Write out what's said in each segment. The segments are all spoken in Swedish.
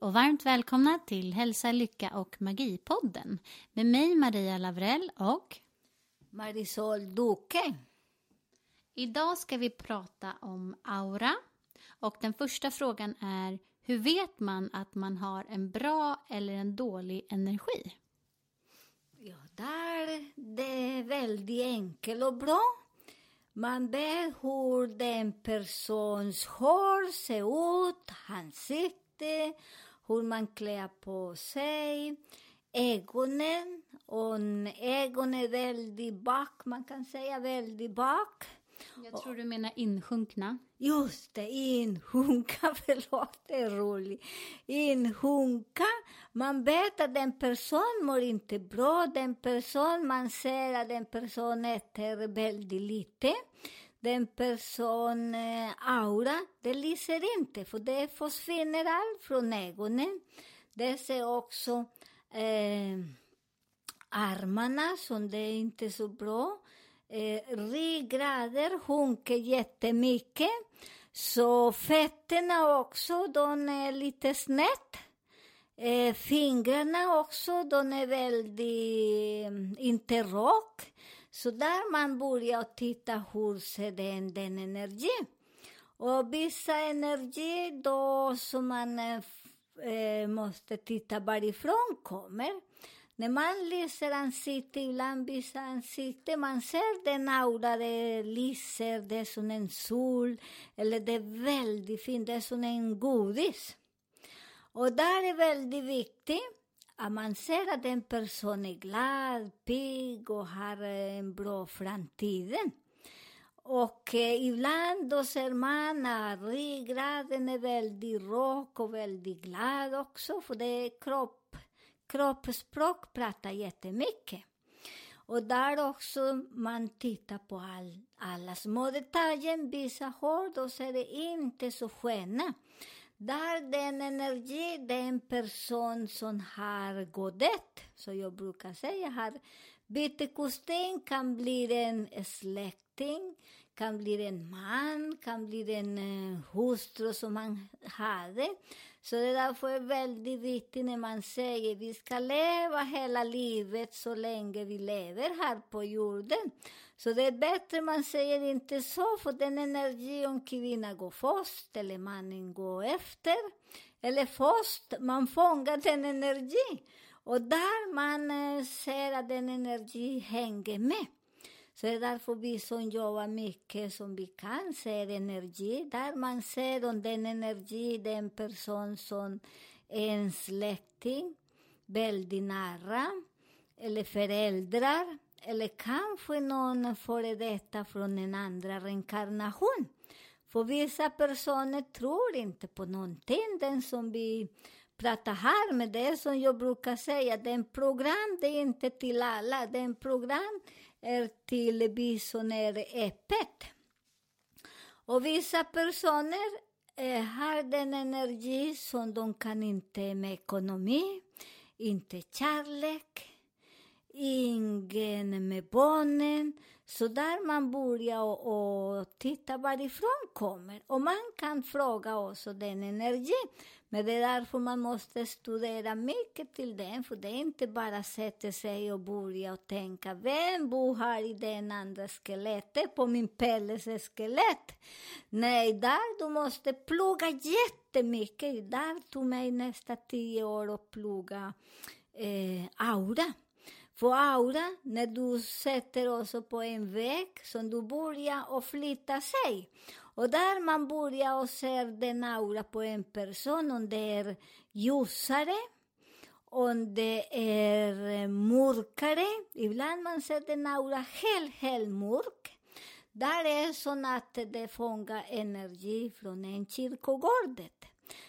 Och varmt välkomna till Hälsa, Lycka och Magipodden med mig Maria Lavrell och Marisol Duque. idag ska vi prata om aura och den första frågan är hur vet man att man har en bra eller en dålig energi? Ja, där det är väldigt enkelt och bra. Man vet hur den persons hår ser ut, ansikte, hur man klär på sig, ögonen, om ögonen är väldigt bak, man kan säga väldigt bak. Jag tror du menar insjunkna. Just det, insjunka, förlåt, det är roligt. Insjunka, man vet att en person mår inte bra, den person, man ser att den person äter väldigt lite. Den person, eh, aura, det lyser inte, för det försvinner allt från ögonen. Det ser också eh, armarna, som det är inte så bra. Eh, ryggraden sjunker jättemycket. Så fötterna också, de är lite snett. Eh, fingrarna också, de är väldigt, eh, inte rak. Så där man börjar titta hur ser den, den energi. Och vissa energi då som man eh, eh måste titta varifrån kommer. När man lyser ansikte, ibland vissa ansikte, man ser den aura, det lyser, det är som en sol, eller det är väldigt fint, det är som en godis. Och där är väldigt viktigt att man ser att en person är glad, pigg och har eh, en bra framtid. Och eh, ibland då ser man att ryggraden är väldigt rak och väldigt glad också, för det är kropp, kroppsspråk pratar jättemycket. Och där också man tittar på all, alla små detaljer, vissa hår, då ser det inte så sköna. Där den energi, den person som har godet, så jag brukar säga har bytt kostym, kan bli en släkting, kan bli en man, kan bli en eh, hustru som man hade. Så det är därför väldigt viktigt när man säger vi ska leva hela livet så länge vi lever här på jorden. Så det är bättre man säger inte så, för den energi om kvinnan går först eller mannen går efter. Eller först, man fångar den energi. Och där man eh, ser att den energi hänger med. Så det är därför vi som jobbar mycket som vi kan ser energi, där man ser om den energi, den person som är en släkting, väldigt nära, eller föräldrar, eller kanske någon före detta från en andra reinkarnation. För vissa personer tror inte på någonting, den som vi pratar här med det som jag brukar säga, den program det är inte till alla, den program är till vi som är öppet. Och vissa personer eh, har den energi som de kan inte med ekonomi, inte kärlek, ingen med barnen. Så där man börjar och, och titta varifrån kommer. Och man kan fråga också den energin. Men det är därför man måste studera mycket till den, för det är inte bara att sätta sig och börja och tänka, vem bor här i den andra skelettet, på min Pelles skelett? Nej, där du måste plugga jättemycket. Där tog mig nästa tio år att plugga eh, aura. För aura, när du sätter också på en väg som du börjar och flytta sig. Och där man börjar och ser den aura på en person, om det är ljusare om det är mörkare. Ibland man ser den aura helt, helt mörk. Där är som att det fångar energi från en kyrkogårdet.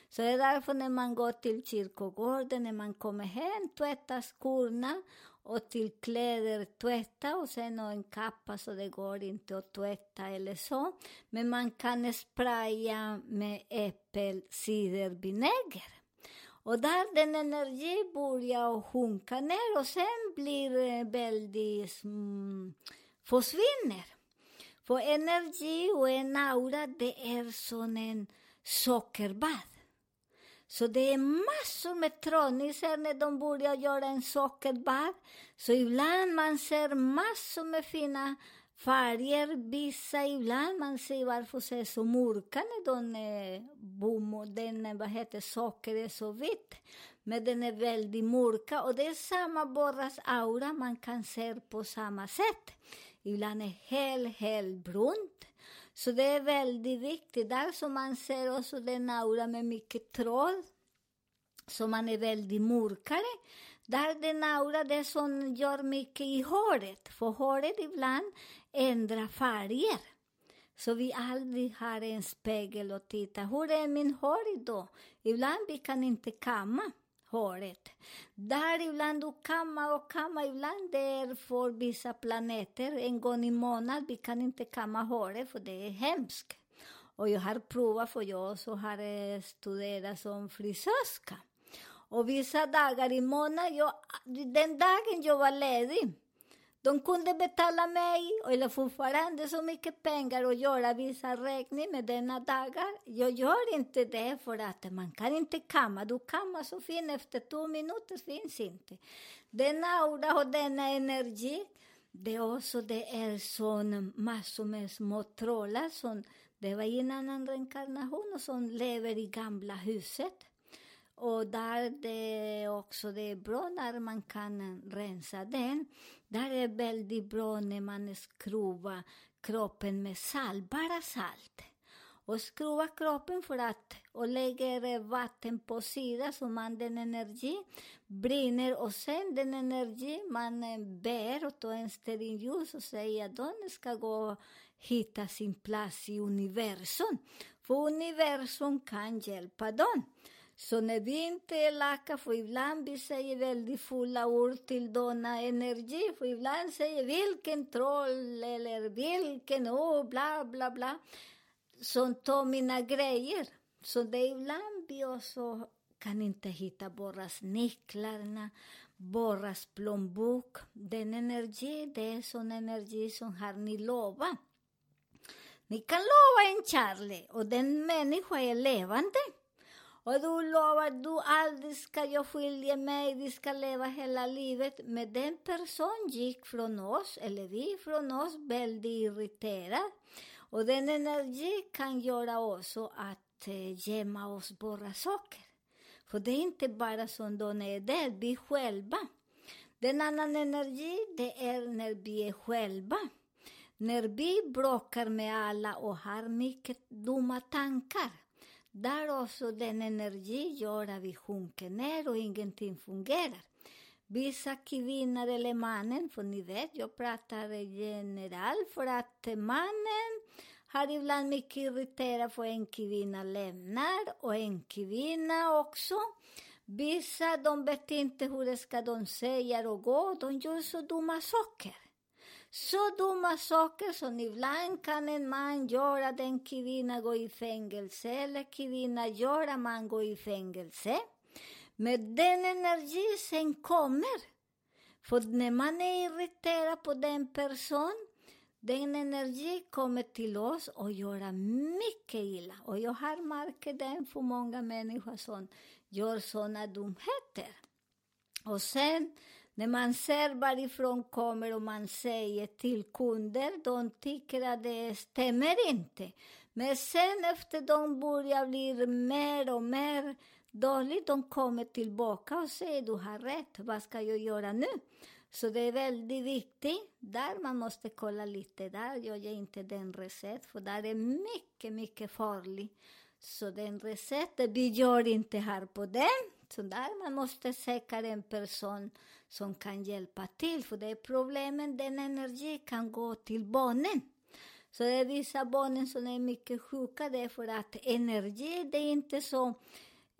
Så det är därför när man går till kyrkogården, när man kommer hem, tvättar skorna och till kläder tvätta och sen och en kappa så det går inte att tvätta eller så. Men man kan spraya med äppelcidervinäger. Och där den energi börjar sjunka ner och sen blir det väldigt mm, försvinner. För energi och en aura, det är som en sockerbad. Så det är massor med trånisar när de börjar göra en sockerbad. Så ibland man ser massor med fina färger, vissa ibland. Man ser varför ser så mörka när de är och den, vad heter socker är så vitt. Men den är väldigt mörka och det är samma borras aura man kan se på samma sätt. Ibland är helt, helt brunt. Så det är väldigt viktigt. Där som man ser också den aura med mycket tråd, så man är väldigt mörkare. Där den aura, det som gör mycket i håret, för håret ibland ändrar färger. Så vi aldrig har en spegel och tittar, hur är min hår idag? Ibland vi kan inte kamma håret. Där ibland du kammar och kammar, ibland det är för vissa planeter, en gång i månaden, vi kan inte kamma håret för det är hemskt. Och jag har provat, för jag också har eh, studerat som frisörska. Och vissa dagar i månaden, jag, den dagen jag var ledig, de kunde betala mig, eller fortfarande så mycket pengar och göra vissa räkningar med denna dagar. Jag gör inte det för att man kan inte kamma. Du kammar så fint, efter två minuter finns inte. Denna aura och denna energi, det är också det är sån massor med små trollar som det var i en annan reinkarnation och som lever i gamla huset. Och där det också det är bra när man kan rensa den. Där är väldigt bra när man skruvar kroppen med salt, bara salt. Och skruva kroppen för att, och lägger vatten på sidan så man den energi brinner och sen den energi man eh, bär och tar en stearinljus och säger att den ska gå och hitta sin plats i universum. För universum kan hjälpa dem. Så när vi inte är elaka, för ibland vi säger väldigt fulla ord till denna energi, för ibland säger vilken troll eller vilken oh, bla bla bla, som tar mina grejer. Så det är ibland vi också kan inte hitta borras nycklarna, borras plånbok. Den energi, det är sån energi som har ni lovat. Ni kan lova en Charlie, och den människa är levande. Och du lovar, du aldrig ska jag skilja mig, vi ska leva hela livet. Men den person gick från oss, eller vi från oss, väldigt irriterad. Och den energi kan göra också att eh, gömma oss våra saker. För det är inte bara som de är där, vi själva. Den annan energi, det är när vi är själva. När vi bråkar med alla och har mycket dumma tankar. Där också den energi gör att vi sjunker ner och ingenting fungerar. Vissa kvinnor eller mannen, för ni vet, jag pratar general för att mannen har ibland mycket irriterat för en kvinna lämnar och en kvinna också. Vissa de vet inte hur de ska de säga och gå, de gör så dumma saker. Så dumma saker som ibland kan en man göra den kvinna gå i fängelse eller kvinna göra man gå i fängelse. Men den energi sen kommer. För när man är irriterad på den person, den energi kommer till oss och gör mycket illa. Och jag har märkt det för många människor som gör sådana dumheter. Och sen när man ser varifrån kommer och man säger till kunder, de tycker att det stämmer inte. Men sen efter de börjar bli mer och mer dåligt, de kommer tillbaka och säger du har rätt, vad ska jag göra nu? Så det är väldigt viktigt. Där man måste kolla lite. Där gör jag inte den recept, för där är mycket, mycket farligt. Så den receptet, vi gör inte här på den. Så där man måste söka en person som kan hjälpa till, för det är problemen, den energi kan gå till barnen. Så det är vissa barnen som är mycket sjuka, det är för att energi, det är inte så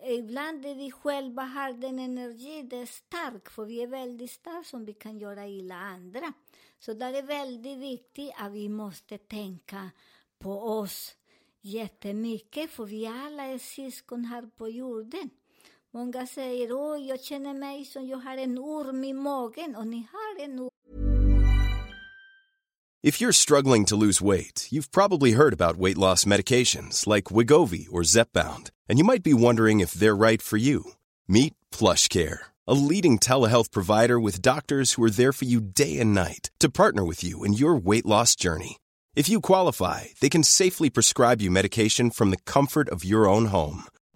Ibland är vi själva har den energi, det är stark, för vi är väldigt starka som vi kan göra illa andra. Så där är väldigt viktigt att vi måste tänka på oss jättemycket, för vi alla är syskon här på jorden. Många säger, åh, jag känner mig som jag har en orm i magen, och ni har en orm If you're struggling to lose weight, you've probably heard about weight loss medications like Wigovi or Zepbound, and you might be wondering if they're right for you. Meet PlushCare, a leading telehealth provider with doctors who are there for you day and night to partner with you in your weight loss journey. If you qualify, they can safely prescribe you medication from the comfort of your own home.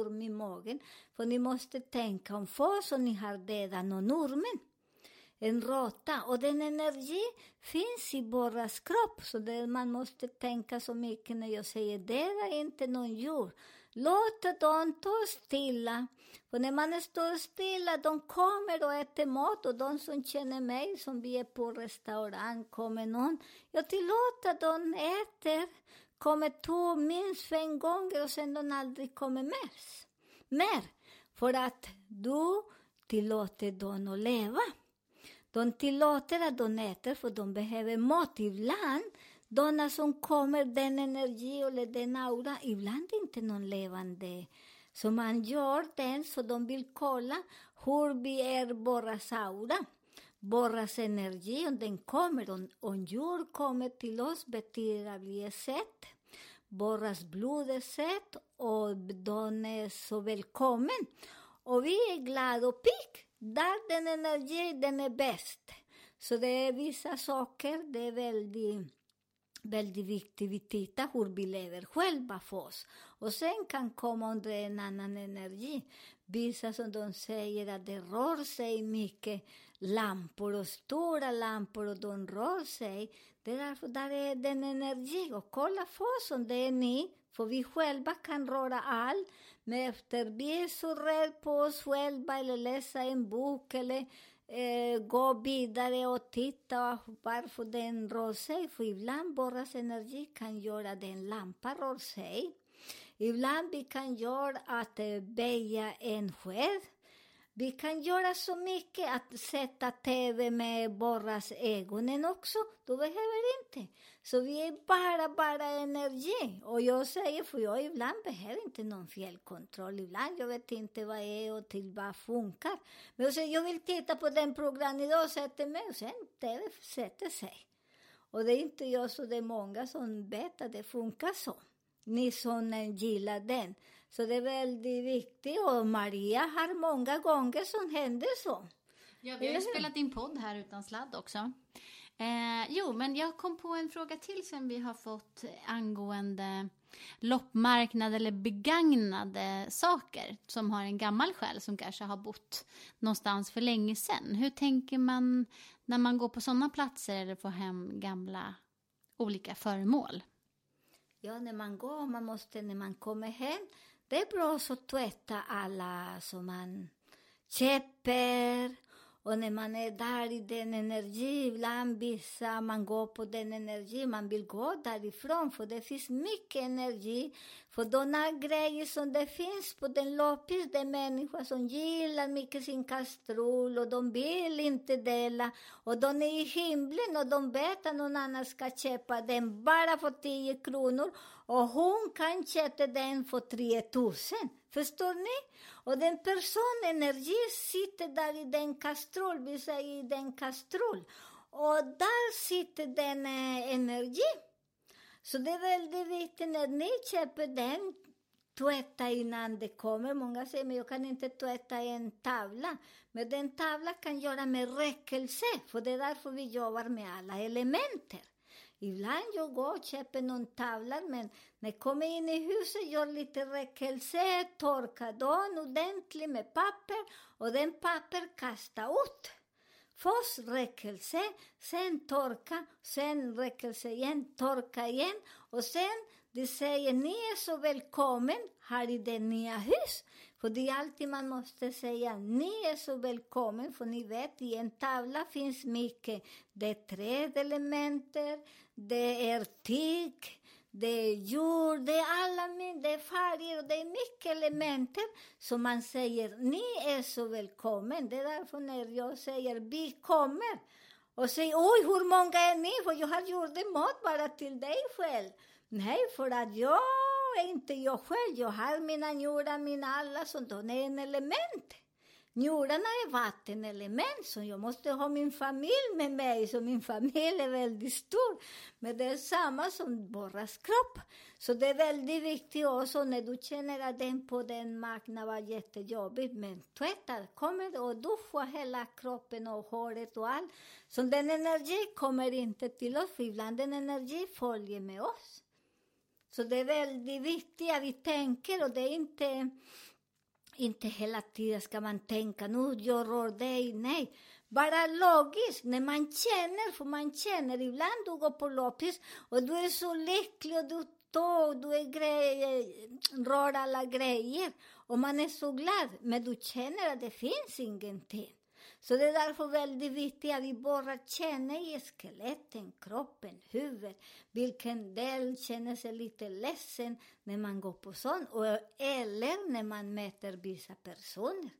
orm i magen. För ni måste tänka om för så ni har dödat någon ormen. En råtta. Och den energi finns i våras kropp. Så det, man måste tänka så mycket när jag säger döda inte någon djur. Låt dem stå stilla. För när man står stilla, de kommer och äter mat. Och de som känner mig, som vi är på restaurang, kommer någon. Jag tillåter dem äter kommer två, minst fem gånger och sen de aldrig kommer mer. mer. För att du tillåter dem att leva. De tillåter att de äter för de behöver mat. Ibland, de som kommer den energi eller den aura, ibland inte någon levande. Så man gör den så de vill kolla hur vi är våra aura. Borras energi, om den kommer, om, om djur kommer till oss betyder att vi är sett. Borras blod är sett och de är så välkommen. Och vi är glada och pigg. Där den energi, den är bäst. Så det är vissa saker, det är väldigt, väldigt viktigt. Vi tittar hur vi lever själva för oss. Och sen kan komma under en annan energi. Vissa som de säger att det rör sig mycket lampor och stora lampor och de rör sig. Det är därför där är den energi. Och kolla för oss om det är ni, för vi själva kan röra allt. Men efter vi är så rädda på oss själva eller läsa en bok eller eh, gå vidare och titta varför den rör sig. För ibland borras energi kan göra den lampa rör sig. Ibland vi kan göra att eh, böja en själv. Vi kan göra så mycket att sätta TV med borras ögonen också. Du behöver inte. Så vi är bara, bara energi. Och jag säger, för jag ibland behöver inte någon fjällkontroll. Ibland jag vet inte vad det är och till vad funkar. Men jag, säger, jag vill titta på den program idag, sätter mig och sen TV sätter sig. Och det är inte jag, så det är många som vet att det funkar så. Ni som gillar den. Så det är väldigt viktigt. Och Maria har många gånger som händer så. Ja, vi har ju spelat in podd här utan sladd också. Eh, jo, men jag kom på en fråga till som vi har fått angående loppmarknad eller begagnade saker som har en gammal själ som kanske har bott någonstans för länge sedan. Hur tänker man när man går på sådana platser eller får hem gamla olika föremål? Ja, när man går, man måste, när man kommer hem, det är bra att tvätta alla som man köper. Och när man är där i den energi, ibland vissa, man går på den energi, man vill gå därifrån, för det finns mycket energi. För de grejer som det finns på den loppis, det är människor som gillar mycket sin kastrull och de vill inte dela. Och de är i himlen och de vet att någon annan ska köpa den bara för 10 kronor. Och hon kan köpa den för 3000. Förstår ni? Och den person energi sitter där i den kastrull, vi säger i den kastrull. Och där sitter den eh, energi. Så det är väldigt viktigt när ni köper den, tvätta innan det kommer. Många säger, men jag kan inte tvätta en tavla. Men den tavla kan göra med räckelse, för det är därför vi jobbar med alla elementer. Ibland jag går och köper någon tavla, men när jag kommer in i huset gör lite räckelse, torkar den ordentligt med papper och den papper kastar ut. Först räckelse, sen torka, sen räckelse igen, torka igen och sen de säger ni är så välkommen här i det nya huset. För det är alltid man måste säga ni är så välkommen för ni vet i en tavla finns mycket. Det är trädelementer, det är tyg, det är jord, det är alla det är färger och det är mycket elementer Så man säger ni är så välkommen. Det är därför när jag säger vi kommer och säger oj hur många är ni? För jag har gjort mat bara till dig själv. Nej, för att jag är inte jag själv. Jag har mina njurar, mina alla som de är en element. Njurarna är vattenelement, så jag måste ha min familj med mig, så min familj är väldigt stor. Men det är samma som borras kropp. Så det är väldigt viktigt också när du känner att den på den marknaden var jättejobbigt, men tvätta, kommer och duscha hela kroppen och håret och allt. Så den energi kommer inte till oss, för ibland den energi följer med oss. Så det är väldigt viktigt att vi tänker och det är inte, inte hela tiden ska man tänka nu jag rör dig, nej. Bara logiskt, när man känner, för man känner ibland du går på loppis och du är så lycklig och du tar, du är grejer, rör alla grejer och man är så glad, men du känner att det finns ingenting. Så det är därför väldigt viktigt att vi bara känner i skeletten, kroppen, huvudet, vilken del känner sig lite ledsen när man går på sånt, eller när man möter vissa personer.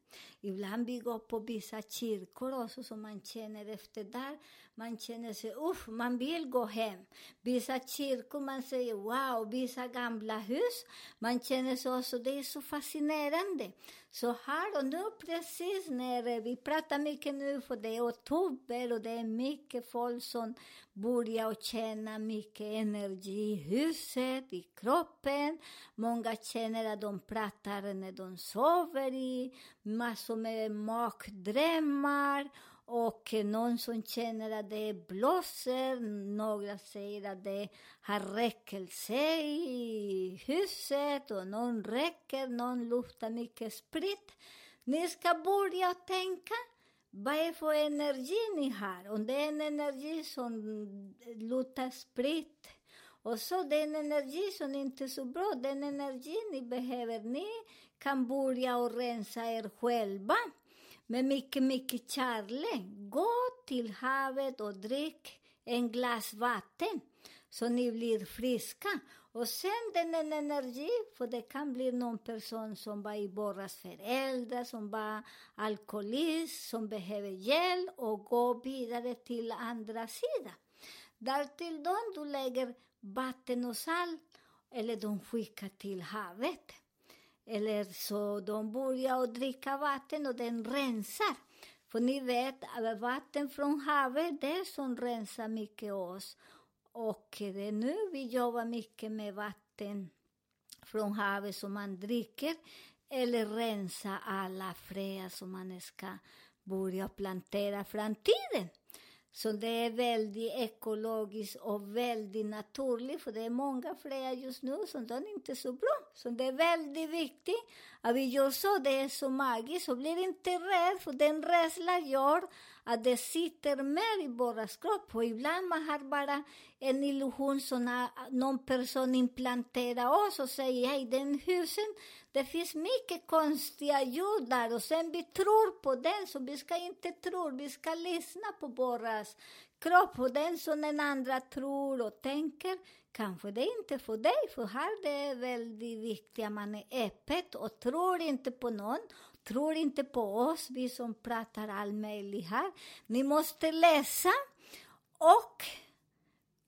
Ibland vi går på vissa kyrkor också, som man känner efter där. Man känner sig, uff, man vill gå hem. Vissa kyrkor, man säger wow, vissa gamla hus. Man känner sig också, det är så fascinerande. Så här och nu precis när vi pratar mycket nu, för det är oktober och det är mycket folk som börjar känna mycket energi i huset, i kroppen. Många känner att de pratar när de sover i massor med magdrömmar och någon som känner att det blåser, några säger att det har räckelse i huset och någon räcker, någon luktar mycket sprit. Ni ska börja tänka, vad är för energi ni har? Om det är en energi som luktar sprit, och så den energi som inte är så bra, den energi ni behöver, ni kan börja och rensa er själva med mycket, mycket kärlek. Gå till havet och drick en glas vatten så ni blir friska. Och sen den energi, för det kan bli någon person som var i våras föräldrar, som var alkoholist, som behöver hjälp och gå vidare till andra sidan. Därtill då du lägger vatten och salt, eller de skickar till havet. Eller så de börjar att dricka vatten och den rensar. För ni vet, vatten från havet, det är som rensar mycket oss. Och det är nu vi jobbar mycket med vatten från havet som man dricker, eller rensa alla fröer som man ska börja plantera framtiden. Så det är väldigt ekologiskt och väldigt naturligt, för det är många fler just nu som är inte så bra. Så det är väldigt viktigt att vi gör så, det är så magiskt, så blir inte rädd, för den rädslan gör att det sitter mer i våras kropp. Och ibland man har bara en illusion som någon person implanterar oss och säger hej, den husen, det finns mycket konstiga ljud där och sen vi tror på den, så vi ska inte tro, vi ska lyssna på våras kropp och den som den andra tror och tänker, kanske det är inte för dig, för här det är väldigt viktigt att man är öppet och tror inte på någon, tror inte på oss, vi som pratar all möjligt här. Ni måste läsa och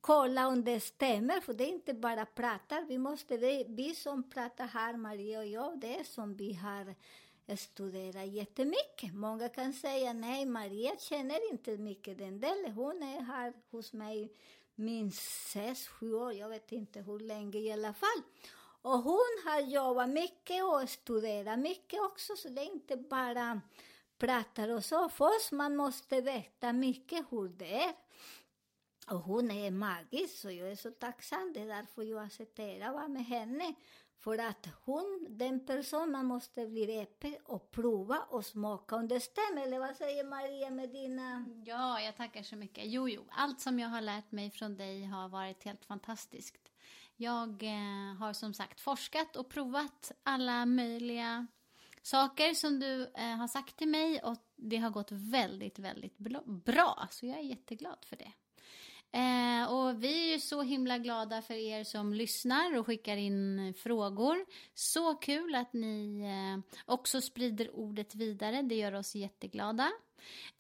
kolla om det stämmer, för det är inte bara pratar. Vi, måste, det, vi som pratar här, Maria och jag, det är som vi har studerat jättemycket. Många kan säga nej, Maria känner inte mycket den delen. Hon är här hos mig minst sex, sju år, jag vet inte hur länge i alla fall. Och hon har jobbat mycket och studerat mycket också, så det är inte bara pratar och så. Först man måste veta mycket hur det är. Och hon är magisk, så jag är så tacksam. Det är därför jag accepterar att vara med henne. För att hon, den person man måste bli öppen och prova och smaka om det stämmer. Eller vad säger Maria med dina... Ja, jag tackar så mycket. Jo, jo, allt som jag har lärt mig från dig har varit helt fantastiskt. Jag eh, har som sagt forskat och provat alla möjliga saker som du eh, har sagt till mig och det har gått väldigt, väldigt bra. Så jag är jätteglad för det. Eh, och vi är ju så himla glada för er som lyssnar och skickar in frågor. Så kul att ni eh, också sprider ordet vidare. Det gör oss jätteglada.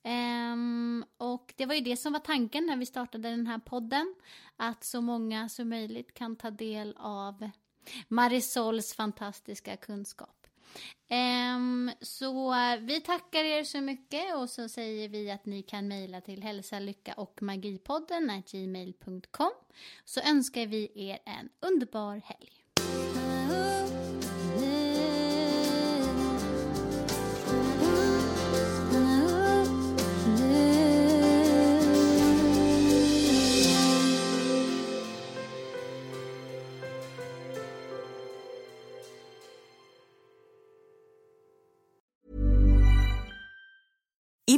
Um, och det var ju det som var tanken när vi startade den här podden. Att så många som möjligt kan ta del av Marisols fantastiska kunskap. Um, så vi tackar er så mycket och så säger vi att ni kan mejla till hälsa, lycka och magipodden gmail.com så önskar vi er en underbar helg.